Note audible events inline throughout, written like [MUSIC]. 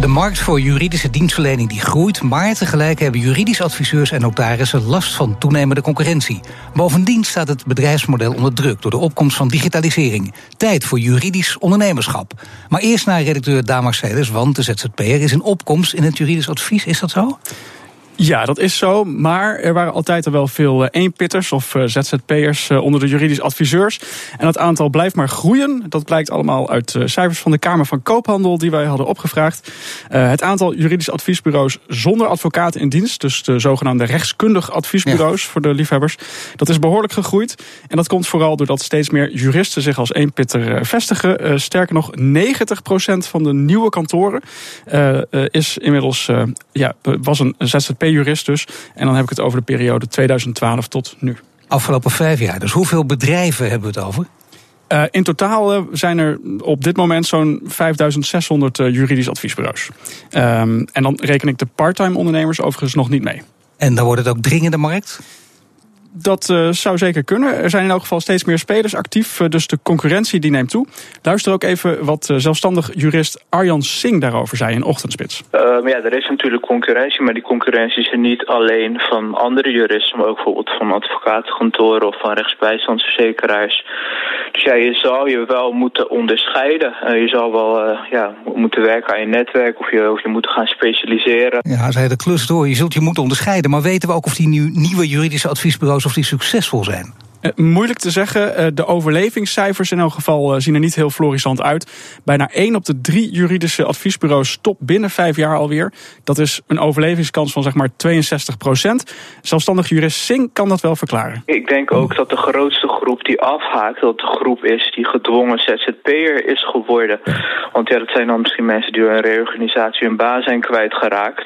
De markt voor juridische dienstverlening die groeit, maar tegelijk hebben juridisch adviseurs en notarissen last van toenemende concurrentie. Bovendien staat het bedrijfsmodel onder druk door de opkomst van digitalisering. Tijd voor juridisch ondernemerschap. Maar eerst naar redacteur Marcelis, want de ZZP'er is in opkomst in het juridisch advies. Is dat zo? Ja, dat is zo. Maar er waren altijd al wel veel uh, eenpitters of uh, ZZP'ers uh, onder de juridisch adviseurs. En dat aantal blijft maar groeien. Dat blijkt allemaal uit cijfers van de Kamer van Koophandel die wij hadden opgevraagd. het aantal juridische adviesbureaus zonder advocaten in dienst, dus de zogenaamde rechtskundig adviesbureaus ja. voor de liefhebbers, dat is behoorlijk gegroeid. En dat komt vooral doordat steeds meer juristen zich als eenpitter vestigen. sterker nog, 90% van de nieuwe kantoren is inmiddels, ja, was een ZZP jurist dus. En dan heb ik het over de periode 2012 tot nu. Afgelopen vijf jaar. Dus hoeveel bedrijven hebben we het over? Uh, in totaal uh, zijn er op dit moment zo'n 5600 uh, juridisch adviesbureaus. Um, en dan reken ik de parttime ondernemers overigens nog niet mee. En dan wordt het ook dringende markt? Dat uh, zou zeker kunnen. Er zijn in elk geval steeds meer spelers actief, uh, dus de concurrentie die neemt toe. Luister ook even wat uh, zelfstandig jurist Arjan Singh daarover zei in Ochtendspits. Ja, er is natuurlijk concurrentie, maar die concurrentie is er niet alleen van andere juristen, maar ook bijvoorbeeld van advocatenkantoren of van rechtsbijstandsverzekeraars. Dus ja, je zal je wel moeten onderscheiden. je zal wel ja, moeten werken aan je netwerk of je, of je moet gaan specialiseren. Ja, zei de klus door. Je zult je moeten onderscheiden, maar weten we ook of die nieuw, nieuwe juridische adviesbureaus of die succesvol zijn? Uh, moeilijk te zeggen. Uh, de overlevingscijfers in elk geval uh, zien er niet heel florissant uit. Bijna 1 op de 3 juridische adviesbureaus stopt binnen 5 jaar alweer. Dat is een overlevingskans van zeg maar 62 procent. Zelfstandig jurist Singh kan dat wel verklaren. Ik denk ook dat de grootste groep die afhaakt, dat de groep is die gedwongen ZZP'er is geworden. Want ja, dat zijn dan misschien mensen die door een reorganisatie hun baan zijn kwijtgeraakt.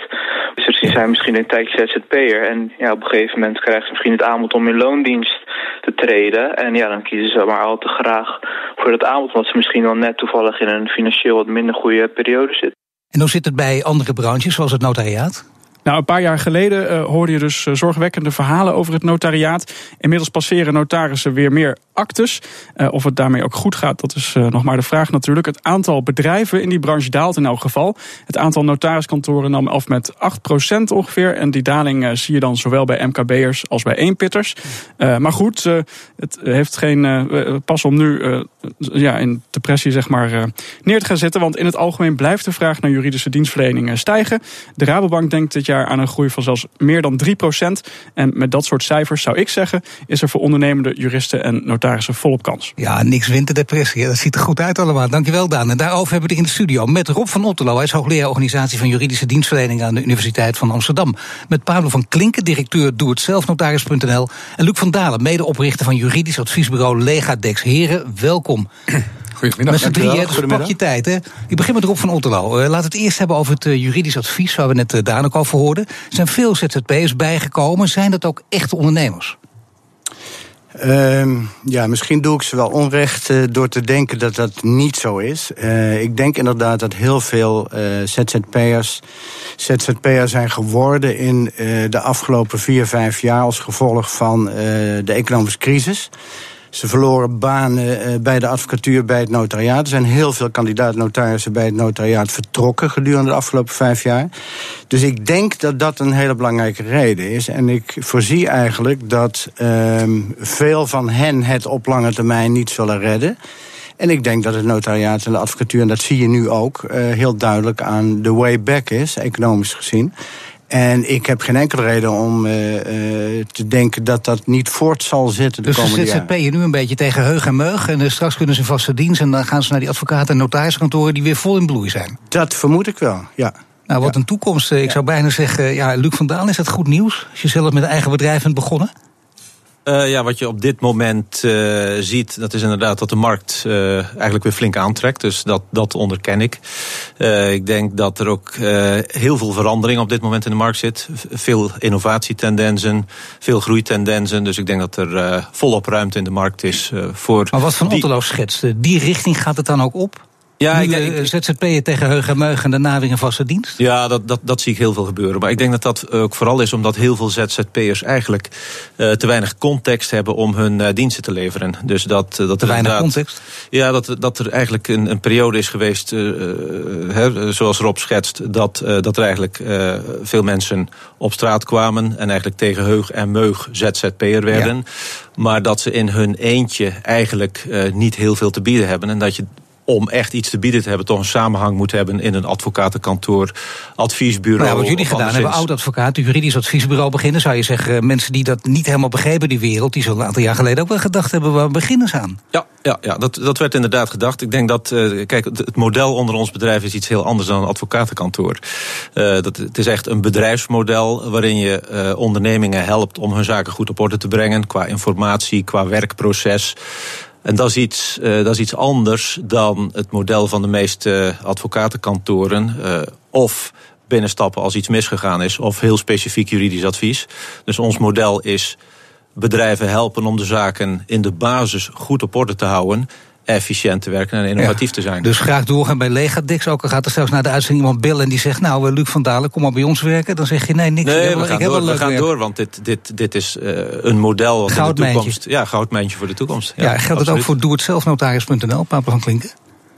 Dus die zijn misschien een tijdje ZZP'er. En ja, op een gegeven moment krijgen ze misschien het aanbod om in loondienst te treden. En ja, dan kiezen ze maar al te graag voor dat aanbod, omdat ze misschien wel net toevallig in een financieel wat minder goede periode zitten. En hoe zit het bij andere branches, zoals het notariaat? Nou, een paar jaar geleden uh, hoorde je dus uh, zorgwekkende verhalen over het notariaat. Inmiddels passeren notarissen weer meer actes. Uh, of het daarmee ook goed gaat, dat is nog maar de vraag natuurlijk. Het aantal bedrijven in die branche daalt in elk geval. Het aantal notariskantoren nam af met 8% ongeveer. En die daling zie je dan zowel bij MKB'ers als bij eenpitters. maar goed, het heeft geen pas om nu ja, in depressie zeg maar, neer te gaan zitten. Want in het algemeen blijft de vraag naar juridische dienstverlening stijgen. De Rabobank denkt dit aan een groei van zelfs meer dan 3% En met dat soort cijfers zou ik zeggen, is er voor ondernemende juristen en notarissen volop kans. Ja, niks winterdepressie. Dat ziet er goed uit allemaal. Dankjewel, Daan. En daarover hebben we het in de studio met Rob van Otterlo. Hij is hoogleraar organisatie van juridische dienstverlening aan de Universiteit van Amsterdam. Met Pablo van Klinken, directeur Doe het zelfnotaris.nl. En Luc van Dalen, medeoprichter van juridisch adviesbureau Legadex. Heren, welkom. Goedemiddag. Met z'n drieën, dus pak je tijd. Hè? Ik begin met Rob van Otterlo. Uh, laat het eerst hebben over het uh, juridisch advies, waar we net uh, Daan ook over hoorden. Er zijn veel ZZP'ers bijgekomen. Zijn dat ook echte ondernemers? Uh, ja, misschien doe ik ze wel onrecht uh, door te denken dat dat niet zo is. Uh, ik denk inderdaad dat heel veel uh, ZZP'ers ZZP'ers zijn geworden in de afgelopen vier, vijf jaar als gevolg van de economische crisis. Ze verloren banen uh, bij de advocatuur, bij het notariaat. Er zijn heel veel kandidaat-notarissen bij het notariaat vertrokken gedurende de afgelopen vijf jaar. Dus ik denk dat dat een hele belangrijke reden is. En ik voorzie eigenlijk dat uh, veel van hen het op lange termijn niet zullen redden. En ik denk dat het notariaat en de advocatuur, en dat zie je nu ook, uh, heel duidelijk aan de way back is, economisch gezien. En ik heb geen enkele reden om uh, uh, te denken dat dat niet voort zal zitten de dus komende jaren. Dus je nu een beetje tegen heug en meug... en uh, straks kunnen ze vaste dienst... en dan gaan ze naar die advocaten en notariskantoren... die weer vol in bloei zijn. Dat vermoed ik wel, ja. Nou, wat ja. een toekomst. Ik ja. zou bijna zeggen, ja, Luc van Daan, is dat goed nieuws? Als je zelf met een eigen bedrijf bent begonnen? Uh, ja, wat je op dit moment uh, ziet, dat is inderdaad dat de markt uh, eigenlijk weer flink aantrekt. Dus dat, dat onderken ik. ik denk dat er ook heel veel verandering op dit moment in de markt zit. Veel innovatietendensen, veel groeitendensen. Dus ik denk dat er volop ruimte in de markt is voor. Maar wat van Otterlo schetst, die richting gaat het dan ook op? Ja, ik denk, tegen heugen en meugen en weer een vaste dienst? Ja, dat, dat, dat zie ik heel veel gebeuren. Maar ik denk dat dat ook vooral is omdat heel veel ZZP'ers eigenlijk uh, te weinig context hebben om hun uh, diensten te leveren. Dus dat, dat te weinig context? Ja, dat, dat er eigenlijk een, een periode is geweest, he, zoals Rob schetst, dat, dat er eigenlijk veel mensen op straat kwamen en eigenlijk tegen heug en meug ZZP'er werden. Ja. Maar dat ze in hun eentje eigenlijk niet heel veel te bieden hebben. En dat je om echt iets te bieden te hebben, toch een samenhang moet hebben in een advocatenkantoor, adviesbureau. Nou, wat jullie gedaan hebben, oud-advocaat, juridisch adviesbureau beginnen, zou je zeggen, mensen die dat niet helemaal begrepen, die wereld, die zullen een aantal jaar geleden ook wel gedacht hebben, waar beginnen ze aan? Ja, ja, ja dat, dat werd inderdaad gedacht. Ik denk dat, uh, kijk, het model onder ons bedrijf is iets heel anders dan een advocatenkantoor. Uh, dat, het is echt een bedrijfsmodel waarin je uh, ondernemingen helpt om hun zaken goed op orde te brengen, qua informatie, qua werkproces. En dat is, iets, uh, dat is iets anders dan het model van de meeste advocatenkantoren. Uh, of binnenstappen als iets misgegaan is, of heel specifiek juridisch advies. Dus ons model is bedrijven helpen om de zaken in de basis goed op orde te houden efficiënt te werken en innovatief ja, te zijn. Dus graag doorgaan bij Legadix. Ook al gaat er straks naar de uitzending iemand bellen en die zegt... nou, eh, Luc van Dalen, kom maar bij ons werken. Dan zeg je nee, niks. Nee, we gaan, door, we gaan door, want dit, dit, dit is uh, een model... Wat in de toekomst, ja, goudmijntje voor de toekomst. Ja, ja geldt absoluut. het ook voor doe-het-zelf-notaris.nl, Papa van Klinken?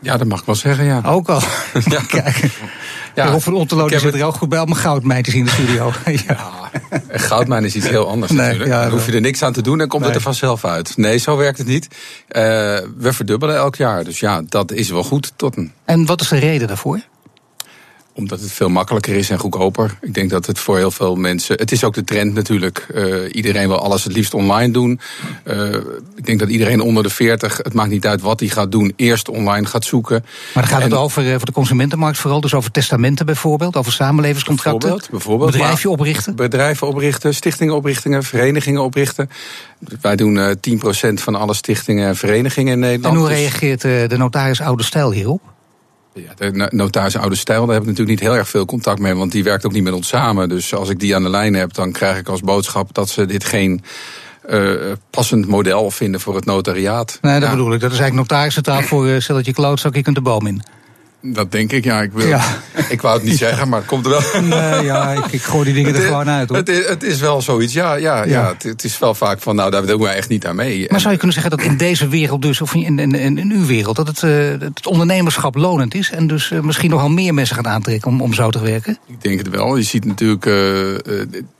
Ja, dat mag ik wel zeggen, ja. Ook al. [LAUGHS] ja. Kijk. Ja, Rob van Otterlo zit er ook goed bij om mijn goudmijntjes in de studio. [LAUGHS] ja. Een [LAUGHS] goudmijn is iets heel anders nee, natuurlijk. Ja, dan hoef je er niks aan te doen en komt nee. het er vanzelf uit. Nee, zo werkt het niet. Uh, we verdubbelen elk jaar. Dus ja, dat is wel goed tot een. En wat is de reden daarvoor? Omdat het veel makkelijker is en goedkoper. Ik denk dat het voor heel veel mensen. Het is ook de trend natuurlijk. Uh, iedereen wil alles het liefst online doen. Uh, ik denk dat iedereen onder de 40, het maakt niet uit wat hij gaat doen, eerst online gaat zoeken. Maar dan gaat het over voor de consumentenmarkt vooral, dus over testamenten bijvoorbeeld, over samenlevingscontracten. Bijvoorbeeld, bijvoorbeeld bedrijfje oprichten. Bedrijven oprichten, stichtingen oprichten, verenigingen oprichten. Wij doen uh, 10% van alle stichtingen en verenigingen in Nederland. En hoe reageert de notaris Oude Stijl hierop? Ja, de notaris Oude Stijl, daar heb ik natuurlijk niet heel erg veel contact mee, want die werkt ook niet met ons samen. Dus als ik die aan de lijn heb, dan krijg ik als boodschap dat ze dit geen uh, passend model vinden voor het notariaat. Nee, dat ja. bedoel ik. Dat is eigenlijk notarissentaal voor uh, stelletje klootzak, je kunt de boom in. Dat denk ik, ja. Ik, wil, ja. ik wou het niet [LAUGHS] zeggen, maar het komt er wel. Nee, ja, ik, ik gooi die dingen er gewoon uit. Hoor. Het, is, het is wel zoiets, ja. ja, ja. ja het, het, is wel vaak van, nou, daar doen we echt niet aan mee. Maar zou je kunnen zeggen dat in deze wereld dus, of in, in, in, in uw wereld... dat het, uh, het ondernemerschap lonend is... en dus uh, misschien nogal meer mensen gaat aantrekken om, om zo te werken? Ik denk het wel. Je ziet natuurlijk... Uh,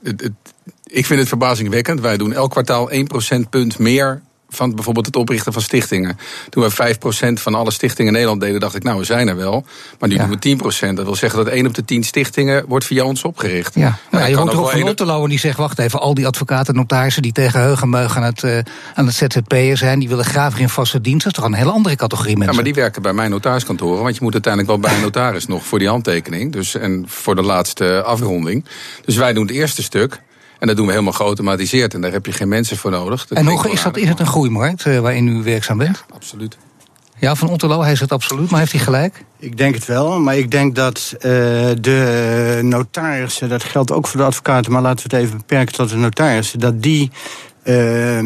het, het, ik vind het verbazingwekkend. Wij doen elk kwartaal 1 procentpunt meer van bijvoorbeeld het oprichten van stichtingen. Toen we 5% van alle stichtingen in Nederland deden, dacht ik, nou, we zijn er wel. Maar nu ja. doen we 10%. Dat wil zeggen dat 1 op de 10 stichtingen wordt via ons opgericht. Ja, nou, ja je hoort Rob van Otterlo en die zegt, wacht even, al die advocaten, notarissen die tegen heugenmeug aan het, uh, aan het ZZP'er zijn, die willen graag in vaste dienst. Dat is toch een hele andere categorie mensen. Ja, maar die werken bij mijn notariskantoren, want je moet uiteindelijk wel bij een notaris [LAUGHS] nog voor die handtekening. Dus, en voor de laatste afronding. Dus wij doen het eerste stuk. En dat doen we helemaal geautomatiseerd. En daar heb je geen mensen voor nodig. Dat en hoe is, dat, is het een groeimarkt uh, waarin u werkzaam bent? Absoluut. Ja, van Otterlo, hij zegt absoluut, maar heeft hij gelijk? Ik denk het wel, maar ik denk dat uh, de notarissen, dat geldt ook voor de advocaten, maar laten we het even beperken tot de notarissen, dat die uh,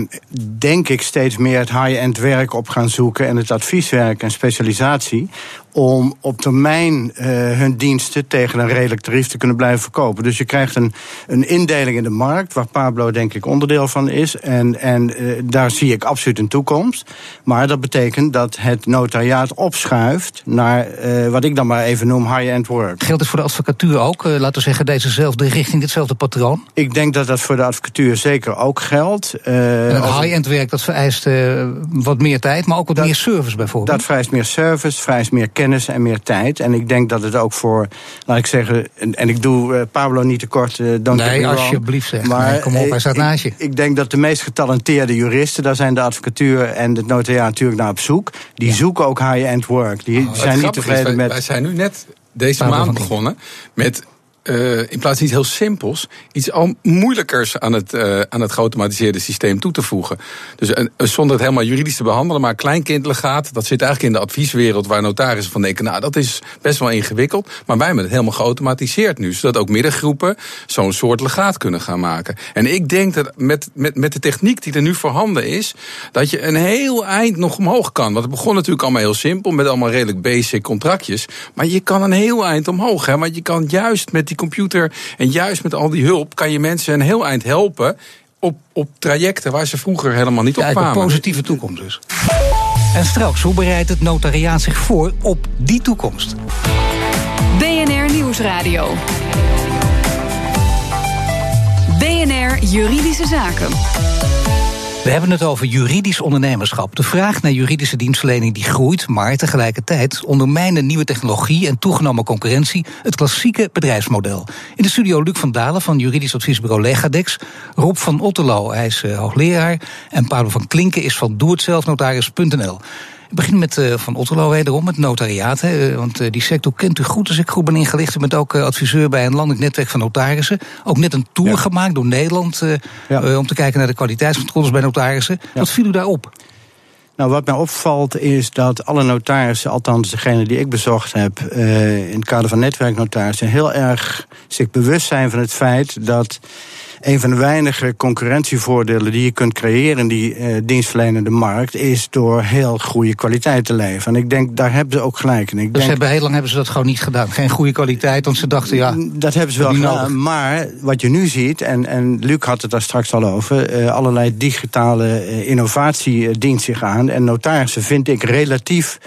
denk ik steeds meer het high-end werk op gaan zoeken en het advieswerk en specialisatie om op termijn uh, hun diensten tegen een redelijk tarief te kunnen blijven verkopen. Dus je krijgt een, een indeling in de markt, waar Pablo denk ik onderdeel van is. En, en uh, daar zie ik absoluut een toekomst. Maar dat betekent dat het notariaat opschuift naar uh, wat ik dan maar even noem high-end work. Geldt het voor de advocatuur ook? laten we zeggen, dezezelfde richting, ditzelfde patroon? Ik denk dat dat voor de advocatuur zeker ook geldt. het high-end werk dat vereist wat meer tijd, maar ook wat dat, meer service bijvoorbeeld. Dat vereist meer service, vereist meer kennis kennis en meer tijd. En ik denk dat het ook voor, laat ik zeggen, en, en ik doe uh, Pablo niet tekort. Uh, don't nee, alsjeblieft zeg. Maar nee, kom op, hij staat naast je. Ik, ik, denk dat de meest getalenteerde juristen, daar zijn de advocatuur en het notariaat natuurlijk naar op zoek. Die ja. zoeken ook high-end work. Die oh, zijn niet tevreden wij, met. Wij zijn nu net deze Pablo maand begonnen met uh, in plaats van iets heel simpels, iets al moeilijkers aan het, uh, aan het geautomatiseerde systeem toe te voegen. Dus uh, zonder het helemaal juridisch te behandelen, maar kleinkindlegaat, dat zit eigenlijk in de advieswereld waar notarissen van denken, nou dat is best wel ingewikkeld, maar wij hebben het helemaal geautomatiseerd nu, zodat ook middengroepen zo'n soort legaat kunnen gaan maken. En ik denk dat met, met, met de techniek die er nu voorhanden is, dat je een heel eind nog omhoog kan. Want het begon natuurlijk allemaal heel simpel, met allemaal redelijk basic contractjes, maar je kan een heel eind omhoog, hè, want je kan juist met die computer en juist met al die hulp kan je mensen een heel eind helpen op, op trajecten waar ze vroeger helemaal niet op kwamen. Een positieve toekomst dus. En straks, hoe bereidt het notariaat zich voor op die toekomst? BNR Nieuwsradio. BNR Juridische Zaken. We hebben het over juridisch ondernemerschap. De vraag naar juridische dienstverlening die groeit, maar tegelijkertijd ondermijnen nieuwe technologie en toegenomen concurrentie het klassieke bedrijfsmodel. In de studio Luc van Dalen van juridisch adviesbureau Legadex, Rob van Otterlo, hij is uh, hoogleraar, en Paolo van Klinken is van doehetzelfnotaris.nl. Ik begin met uh, Van Otterlo wederom, het notariaat. Hè, want uh, die sector kent u goed als ik goed ben ingelicht. U bent ook uh, adviseur bij een landelijk netwerk van notarissen. Ook net een tour ja. gemaakt door Nederland ja. om te kijken naar de kwaliteitscontroles bij notarissen. Ja. Wat viel u daarop? Nou, wat mij opvalt is dat alle notarissen, althans degene die ik bezocht heb in het kader van netwerknotarissen, heel erg zich bewust zijn van het feit dat een van de weinige concurrentievoordelen die je kunt creëren in die uh, dienstverlenende markt, is door heel goede kwaliteit te leveren. En ik denk, daar hebben ze ook gelijk in. Ik dus denk, hebben, heel lang hebben ze dat gewoon niet gedaan. Geen goede kwaliteit, want ze dachten ja. Dat hebben ze wel gedaan. Nodig. Maar wat je nu ziet, en, en Luc had het daar straks al over, uh, allerlei digitale uh, innovatie dient zich aan. En notarissen vind ik relatief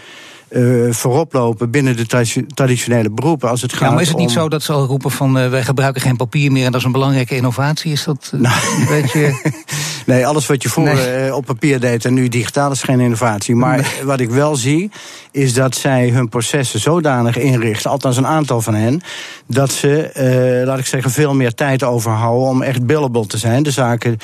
uh, voorop lopen binnen de traditionele beroepen. Als het gaat ja, maar is het niet om... zo dat ze al roepen van uh, wij gebruiken geen papier meer en dat is een belangrijke innovatie? Is dat uh, nou, een beetje. [LAUGHS] nee, alles wat je vroeger nee. op papier deed en nu digitaal is geen innovatie. Maar nee. wat ik wel zie, is dat zij hun processen zodanig inrichten, althans een aantal van hen, dat ze, laat ik zeggen, veel meer tijd overhouden om echt billable te zijn, de zaken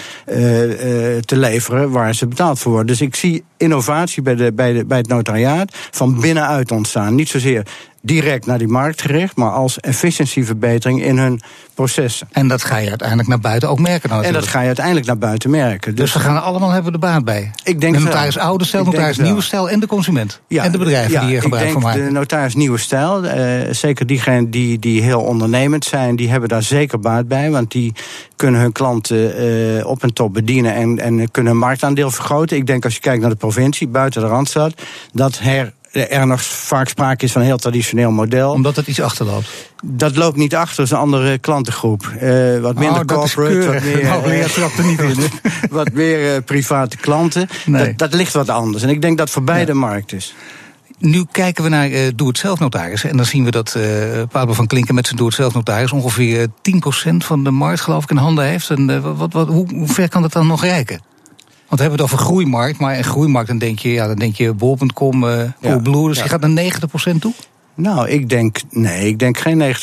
te leveren waar ze betaald voor worden. Dus ik zie innovatie bij, de, bij, de, bij het notariaat van binnenuit ontstaan. Niet zozeer direct naar die markt gericht, maar als efficiëntieverbetering in hun processen. En dat ga je uiteindelijk naar buiten ook merken. En dat ga je uiteindelijk naar buiten merken. Dus, dus we gaan allemaal hebben de baat bij. Ik denk de notaris oude stijl, notaris nieuwe stijl en de consument. Ja, en de bedrijven ja, die hier gebruik van maken. De notaris nieuwe stijl, uh, zeker diegenen die, die heel ondernemend zijn, die hebben daar zeker baat bij. Want die kunnen hun klanten uh, op en top bedienen en, en kunnen hun marktaandeel vergroten. Ik denk als je kijkt naar de provincie, buiten de Randstad, dat her er nog vaak sprake is van een heel traditioneel model. Omdat het iets achterloopt? Dat loopt niet achter, dat is een andere klantengroep. Uh, wat minder oh, corporate, wat meer, nou, er niet in. [LAUGHS] wat meer uh, private klanten. Nee. Dat, dat, ligt wat anders. En ik denk dat voor beide ja. markt is. Nu kijken we naar uh, doe-het-zelf-notarissen. En dan zien we dat uh, Pablo van Klinken met zijn doe-het-zelf-notaris... ongeveer 10% van de markt, geloof ik, in handen heeft. En uh, wat, wat, hoe, hoe ver kan dat dan nog reiken? Want we hebben het over groeimarkt, maar in groeimarkt dan denk je, ja, dan denk je bol.com, uh, Coolblue, ja, dus ja. je gaat naar 90% toe? Nou, ik denk, nee, ik denk geen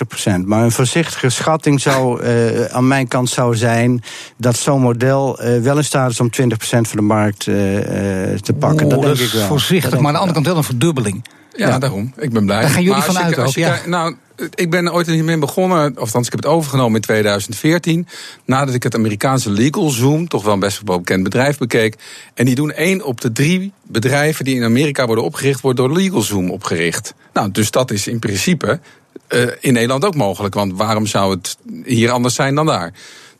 90%. Maar een voorzichtige schatting zou uh, [LAUGHS] aan mijn kant zou zijn dat zo'n model uh, wel in staat is om 20% van de markt uh, te pakken. Dat denk dat ik wel. Voorzichtig, maar aan de andere kant wel een verdubbeling. Ja, ja, daarom. Ik ben blij. Daar gaan jullie maar vanuit ook, ja. Nou, ik ben ooit hiermee begonnen, of ik heb het overgenomen in 2014. Nadat ik het Amerikaanse Legal Zoom, toch wel een best wel bekend bedrijf, bekeek. En die doen één op de drie bedrijven die in Amerika worden opgericht, wordt door Legal Zoom opgericht. Nou, dus dat is in principe uh, in Nederland ook mogelijk. Want waarom zou het hier anders zijn dan daar?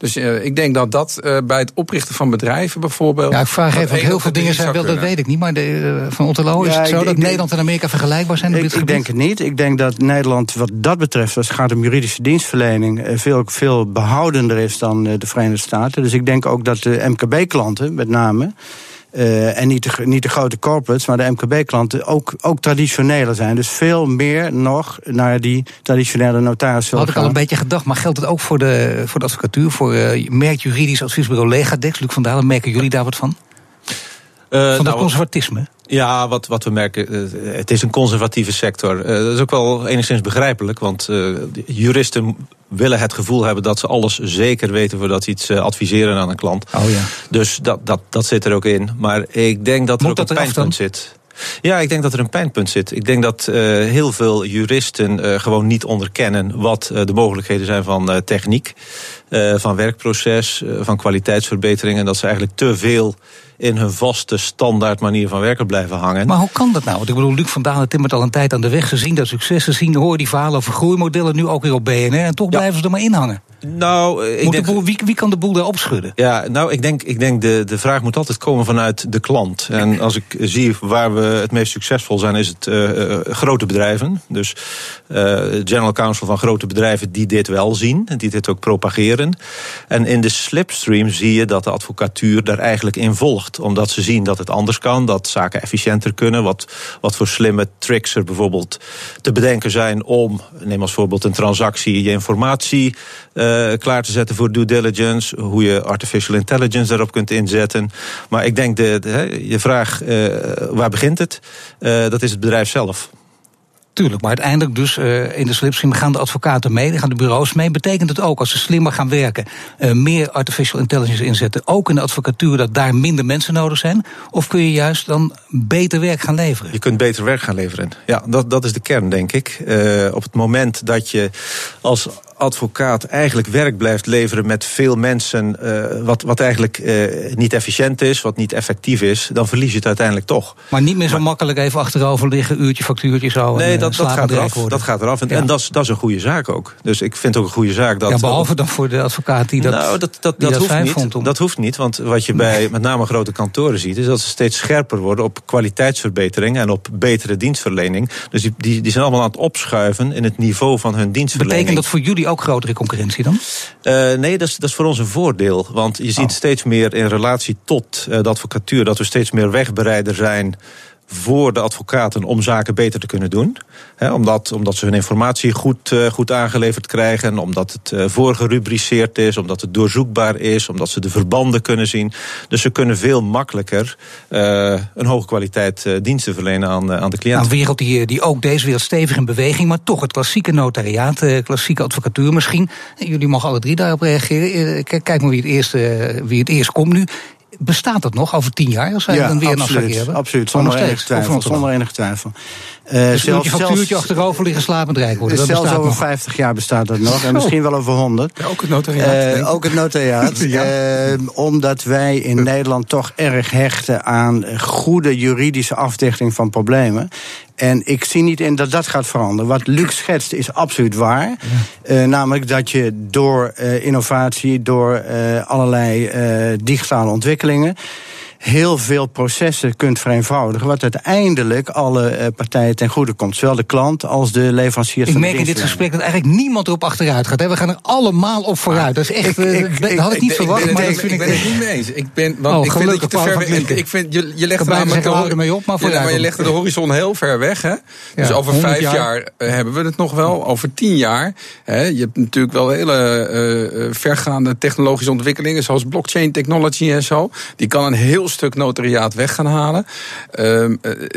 Dus uh, ik denk dat dat uh, bij het oprichten van bedrijven bijvoorbeeld. Ja, ik vraag even, heel veel dingen zijn wel, dat weet ik niet. Maar de, uh, van Otterlo, is het zo ik, dat ik, Nederland en Amerika vergelijkbaar zijn? Ik, ik denk het niet. Ik denk dat Nederland wat dat betreft, als het gaat om juridische dienstverlening, veel, veel behoudender is dan de Verenigde Staten. Dus ik denk ook dat de MKB-klanten, met name. Uh, en niet de, niet de grote corporates, maar de MKB-klanten ook, ook traditioneler zijn. Dus veel meer nog naar die traditionele notaris Had ik al een beetje gedacht, maar geldt het ook voor de, voor de advocatuur? Voor uh, merk juridisch adviesbureau Legadex, Luc van Dalen, merken jullie daar wat van? Uh, van dat nou, conservatisme? Ja, wat, wat we merken, het is een conservatieve sector. Uh, dat is ook wel enigszins begrijpelijk, want juristen willen het gevoel hebben dat ze alles zeker weten voordat ze iets adviseren aan een klant. Oh ja. Dus dat, dat, dat zit er ook in. Maar ik denk dat er ook een pijnpunt zit. Ja, ik denk dat er een pijnpunt zit. Ik denk dat uh, heel veel juristen uh, gewoon niet onderkennen wat uh, de mogelijkheden zijn van techniek, van werkproces, van kwaliteitsverbetering. En dat ze eigenlijk te veel in hun vaste standaard manier van werken blijven hangen. Maar hoe kan dat nou? Want ik bedoel, Luc van Dalen timmert al een tijd aan de weg. Ze zien dat successen, zien, horen die verhalen over groeimodellen nu ook weer op BNR. En toch blijven ze er maar in hangen. Nou, ik denk, boel, wie, wie, kan de boel daar opschudden? Ja, nou, ik denk, ik denk de, de vraag moet altijd komen vanuit de klant. En als ik zie waar we het meest succesvol zijn, is het uh, grote bedrijven. Dus uh, general counsel van grote bedrijven die dit wel zien, die dit ook propageren. En in de slipstream zie je dat de advocatuur daar eigenlijk in volgt. Omdat ze zien dat het anders kan, dat zaken efficiënter kunnen. Wat, wat voor slimme tricks er bijvoorbeeld te bedenken zijn om, neem als voorbeeld een transactie, je informatie uh, klaar te zetten voor due diligence. Hoe je artificial intelligence daarop kunt inzetten. Maar ik denk, de, je vraag, uh, waar begint het? Uh, dat is het bedrijf zelf. Tuurlijk, maar uiteindelijk dus uh, in de slipstream gaan de advocaten mee, gaan de bureaus mee. Betekent het ook als ze slimmer gaan werken, uh, meer artificial intelligence inzetten, ook in de advocatuur, dat daar minder mensen nodig zijn? Of kun je juist dan beter werk gaan leveren? Je kunt beter werk gaan leveren. Ja, dat, dat is de kern, denk ik. Uh, op het moment dat je als advocaat eigenlijk werk blijft leveren met veel mensen, uh, wat, wat eigenlijk uh, niet efficiënt is, wat niet effectief is, dan verlies je het uiteindelijk toch. Maar niet meer zo maar, makkelijk even achterover liggen, uurtje, factuurtje zo. Nee, en, dat, dat, gaat eraf, dat gaat eraf. En, ja. en dat, is, dat is een goede zaak ook. Dus ik vind ook een goede zaak dat. Ja, behalve dan voor de advocaat die dat. Nou, dat, dat, dat, dat hoeft niet. Vond om... Dat hoeft niet, want wat je bij met name grote kantoren ziet, is dat ze steeds scherper worden op kwaliteitsverbetering en op betere dienstverlening. Dus die, die, die zijn allemaal aan het opschuiven in het niveau van hun dienstverlening. Betekent dat voor jullie ook grotere concurrentie dan? Uh, nee, dat is, dat is voor ons een voordeel. Want je ziet oh. steeds meer in relatie tot uh, de advocatuur dat we steeds meer wegbereider zijn voor de advocaten om zaken beter te kunnen doen. Omdat, omdat ze hun informatie goed, uh, goed aangeleverd krijgen, omdat het uh, voorgerubriceerd is, omdat het doorzoekbaar is, omdat ze de verbanden kunnen zien. Dus ze kunnen veel makkelijker uh, een hoge kwaliteit diensten verlenen aan, aan de cliënt. Een wereld die, die ook deze wereld stevig in beweging, maar toch het klassieke notariaat, klassieke advocatuur misschien. Jullie mogen alle drie daarop reageren. Kijk maar wie het eerst, wie het eerst komt nu. Bestaat dat nog over tien jaar als wij ja, dan weer absoluut, een afspraak hebben? Absoluut, zonder enige twijfel. Zonder enige twijfel. Uh, dus zelfs, een factuurtje achterover liggen slapend rijk worden. Dat zelfs over nog. 50 jaar bestaat dat nog. En misschien wel over 100. Ja, ook het notariaat. Uh, ook het notariaat. [LAUGHS] ja. uh, omdat wij in Nederland toch erg hechten aan goede juridische afdichting van problemen. En ik zie niet in dat dat gaat veranderen. Wat Luc schetst is absoluut waar. Ja. Uh, namelijk dat je door uh, innovatie, door uh, allerlei digitale ontwikkelingen heel veel processen kunt vereenvoudigen. Wat uiteindelijk alle uh, partijen ten goede komt. Zowel de klant als de leveranciers. Ik merk in dit gesprek dat eigenlijk niemand erop achteruit gaat. Hè? We gaan er allemaal op vooruit. Dat is echt. Ik, ik, ik had het niet ik, verwacht, maar ik, ik ben het niet mee eens. Ik ben, want oh, ik vind dat je te ver weg. Ik vind je, je legt namelijk de, mee op, maar, ja, maar je legt de horizon heel ver weg. Hè? Dus ja, over vijf jaar. jaar hebben we het nog wel. Over tien jaar. Hè? Je hebt natuurlijk wel hele uh, vergaande technologische ontwikkelingen, zoals blockchain technology en zo. Die kan een heel stuk notariaat weg gaan halen. Uh,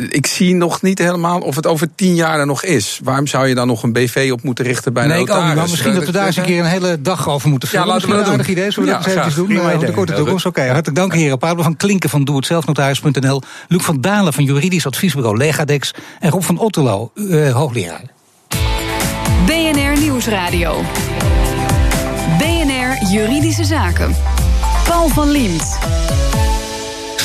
ik zie nog niet helemaal of het over tien jaar er nog is. Waarom zou je dan nog een BV op moeten richten bij nee, de notaris? Nee, misschien dat we daar eens een keer een hele dag over moeten vullen. Ja, laten we dat een idee. Zullen we ja, dat eens even doen? Uh, de korte toekomst. Oké, okay, hartelijk dank heren. Pablo van Klinken van Doe Het Zelfnotaris.nl. Luc van Dalen van Juridisch Adviesbureau Legadex. En Rob van Otterlo, uh, hoogleraar. BNR Nieuwsradio. BNR Juridische Zaken. Paul van Liemt.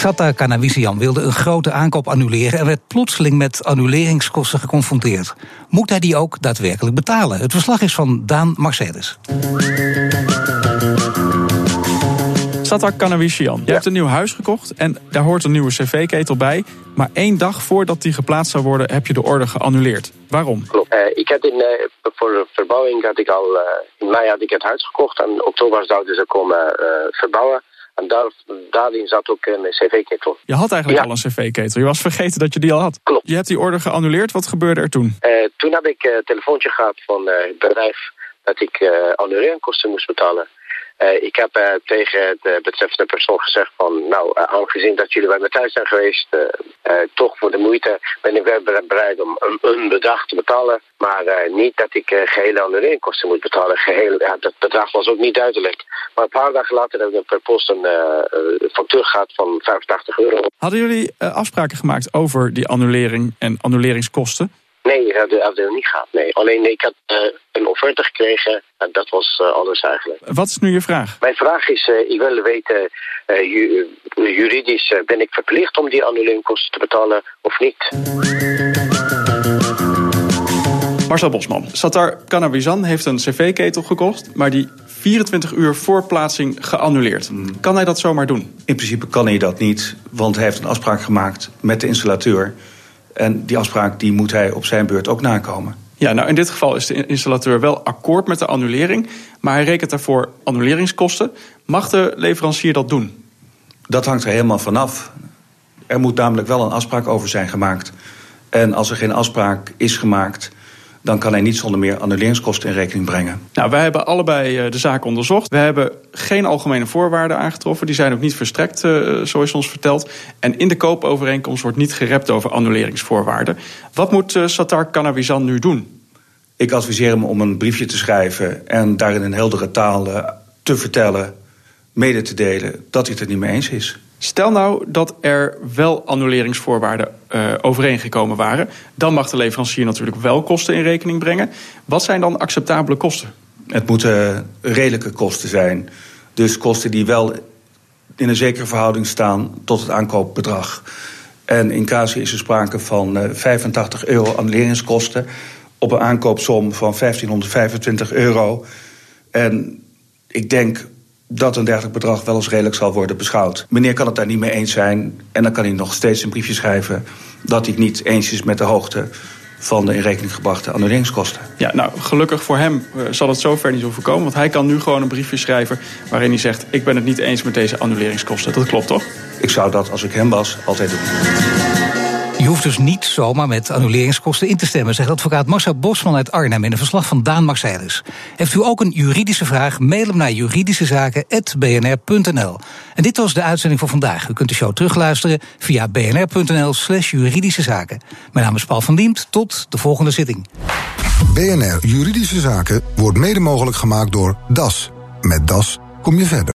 Satta Kanawisian wilde een grote aankoop annuleren en werd plotseling met annuleringskosten geconfronteerd. Moet hij die ook daadwerkelijk betalen? Het verslag is van Daan Mercedes. Satta Kanawisian, je ja. hebt een nieuw huis gekocht en daar hoort een nieuwe cv-ketel bij. Maar één dag voordat die geplaatst zou worden, heb je de order geannuleerd. Waarom? Klopt. Uh, ik had in, uh, voor de verbouwing had ik al, uh, in mei had ik het huis gekocht en oktober zouden ze komen verbouwen. En daar, daarin zat ook een cv-ketel. Je had eigenlijk ja. al een cv-ketel. Je was vergeten dat je die al had. Klopt. Je hebt die order geannuleerd. Wat gebeurde er toen? Uh, toen heb ik een telefoontje gehad van uh, het bedrijf dat ik uh, moest betalen. Uh, ik heb uh, tegen het uh, betreffende persoon gezegd van, nou, aangezien dat jullie bij me thuis zijn geweest, toch voor de moeite ben ik wel bereid om een, bedrag te betalen. Maar niet dat ik gehele annuleringkosten moet betalen. Geheel, dat bedrag was ook niet duidelijk. Maar een paar dagen later hebben we per post een factuur gehad van 85 euro. Hadden jullie afspraken gemaakt over die annulering en annuleringskosten? Nee, dat hebben we niet gehad. Nee. Alleen ik had uh, een offerte gekregen en dat was uh, alles eigenlijk. Wat is nu je vraag? Mijn vraag is, uh, ik wil weten, ju juridisch ben ik verplicht om die annuleringkosten te betalen of niet? Marcel Bosman, Satar Kanabizan heeft een cv-ketel gekocht, maar die 24 uur voor plaatsing geannuleerd. Mm. Kan hij dat zomaar doen? In principe kan hij dat niet, want hij heeft een afspraak gemaakt met de installateur en die afspraak die moet hij op zijn beurt ook nakomen. Ja, nou in dit geval is de installateur wel akkoord met de annulering, maar hij rekent daarvoor annuleringskosten. Mag de leverancier dat doen? Dat hangt er helemaal vanaf. Er moet namelijk wel een afspraak over zijn gemaakt. En als er geen afspraak is gemaakt, dan kan hij niet zonder meer annuleringskosten in rekening brengen. Nou, wij hebben allebei eh, de zaak onderzocht. We hebben geen algemene voorwaarden aangetroffen. Die zijn ook niet verstrekt, uh, zoals ons verteld. En in de koopovereenkomst wordt niet gerept over annuleringsvoorwaarden. Wat moet uh, Satar Kanawizan nu doen? Ik adviseer hem om een briefje te schrijven en daarin in heldere taal te vertellen, mede te delen dat hij het er niet mee eens is. Stel nou dat er wel annuleringsvoorwaarden uh, overeengekomen waren. Dan mag de leverancier natuurlijk wel kosten in rekening brengen. Wat zijn dan acceptabele kosten? Het moeten redelijke kosten zijn. Dus kosten die wel in een zekere verhouding staan tot het aankoopbedrag. En in casu is er sprake van uh, 85 euro annuleringskosten op een aankoopsom van 1525 euro. En ik denk dat een dergelijk bedrag wel als redelijk zal worden beschouwd. Meneer kan het daar niet mee eens zijn en dan kan hij nog steeds een briefje schrijven dat hij het niet eens is met de hoogte van de in rekening gebrachte annuleringskosten. Ja, nou, gelukkig voor hem uh, zal het zover niet hoeven komen. Want hij kan nu gewoon een briefje schrijven waarin hij zegt... ik ben het niet eens met deze annuleringskosten. Dat klopt, toch? Ik zou dat, als ik hem was, altijd doen. Je hoeft dus niet zomaar met annuleringskosten in te stemmen, zegt advocaat Marcel Bosman uit Arnhem in een verslag van Daan Marcellus. Heeft u ook een juridische vraag? Mail hem naar juridischezaken.bnr.nl. En dit was de uitzending voor vandaag. U kunt de show terugluisteren via bnr.nl/slash juridische zaken. Mijn naam is Paul van Diemt. Tot de volgende zitting. BNR Juridische Zaken wordt mede mogelijk gemaakt door DAS. Met DAS kom je verder.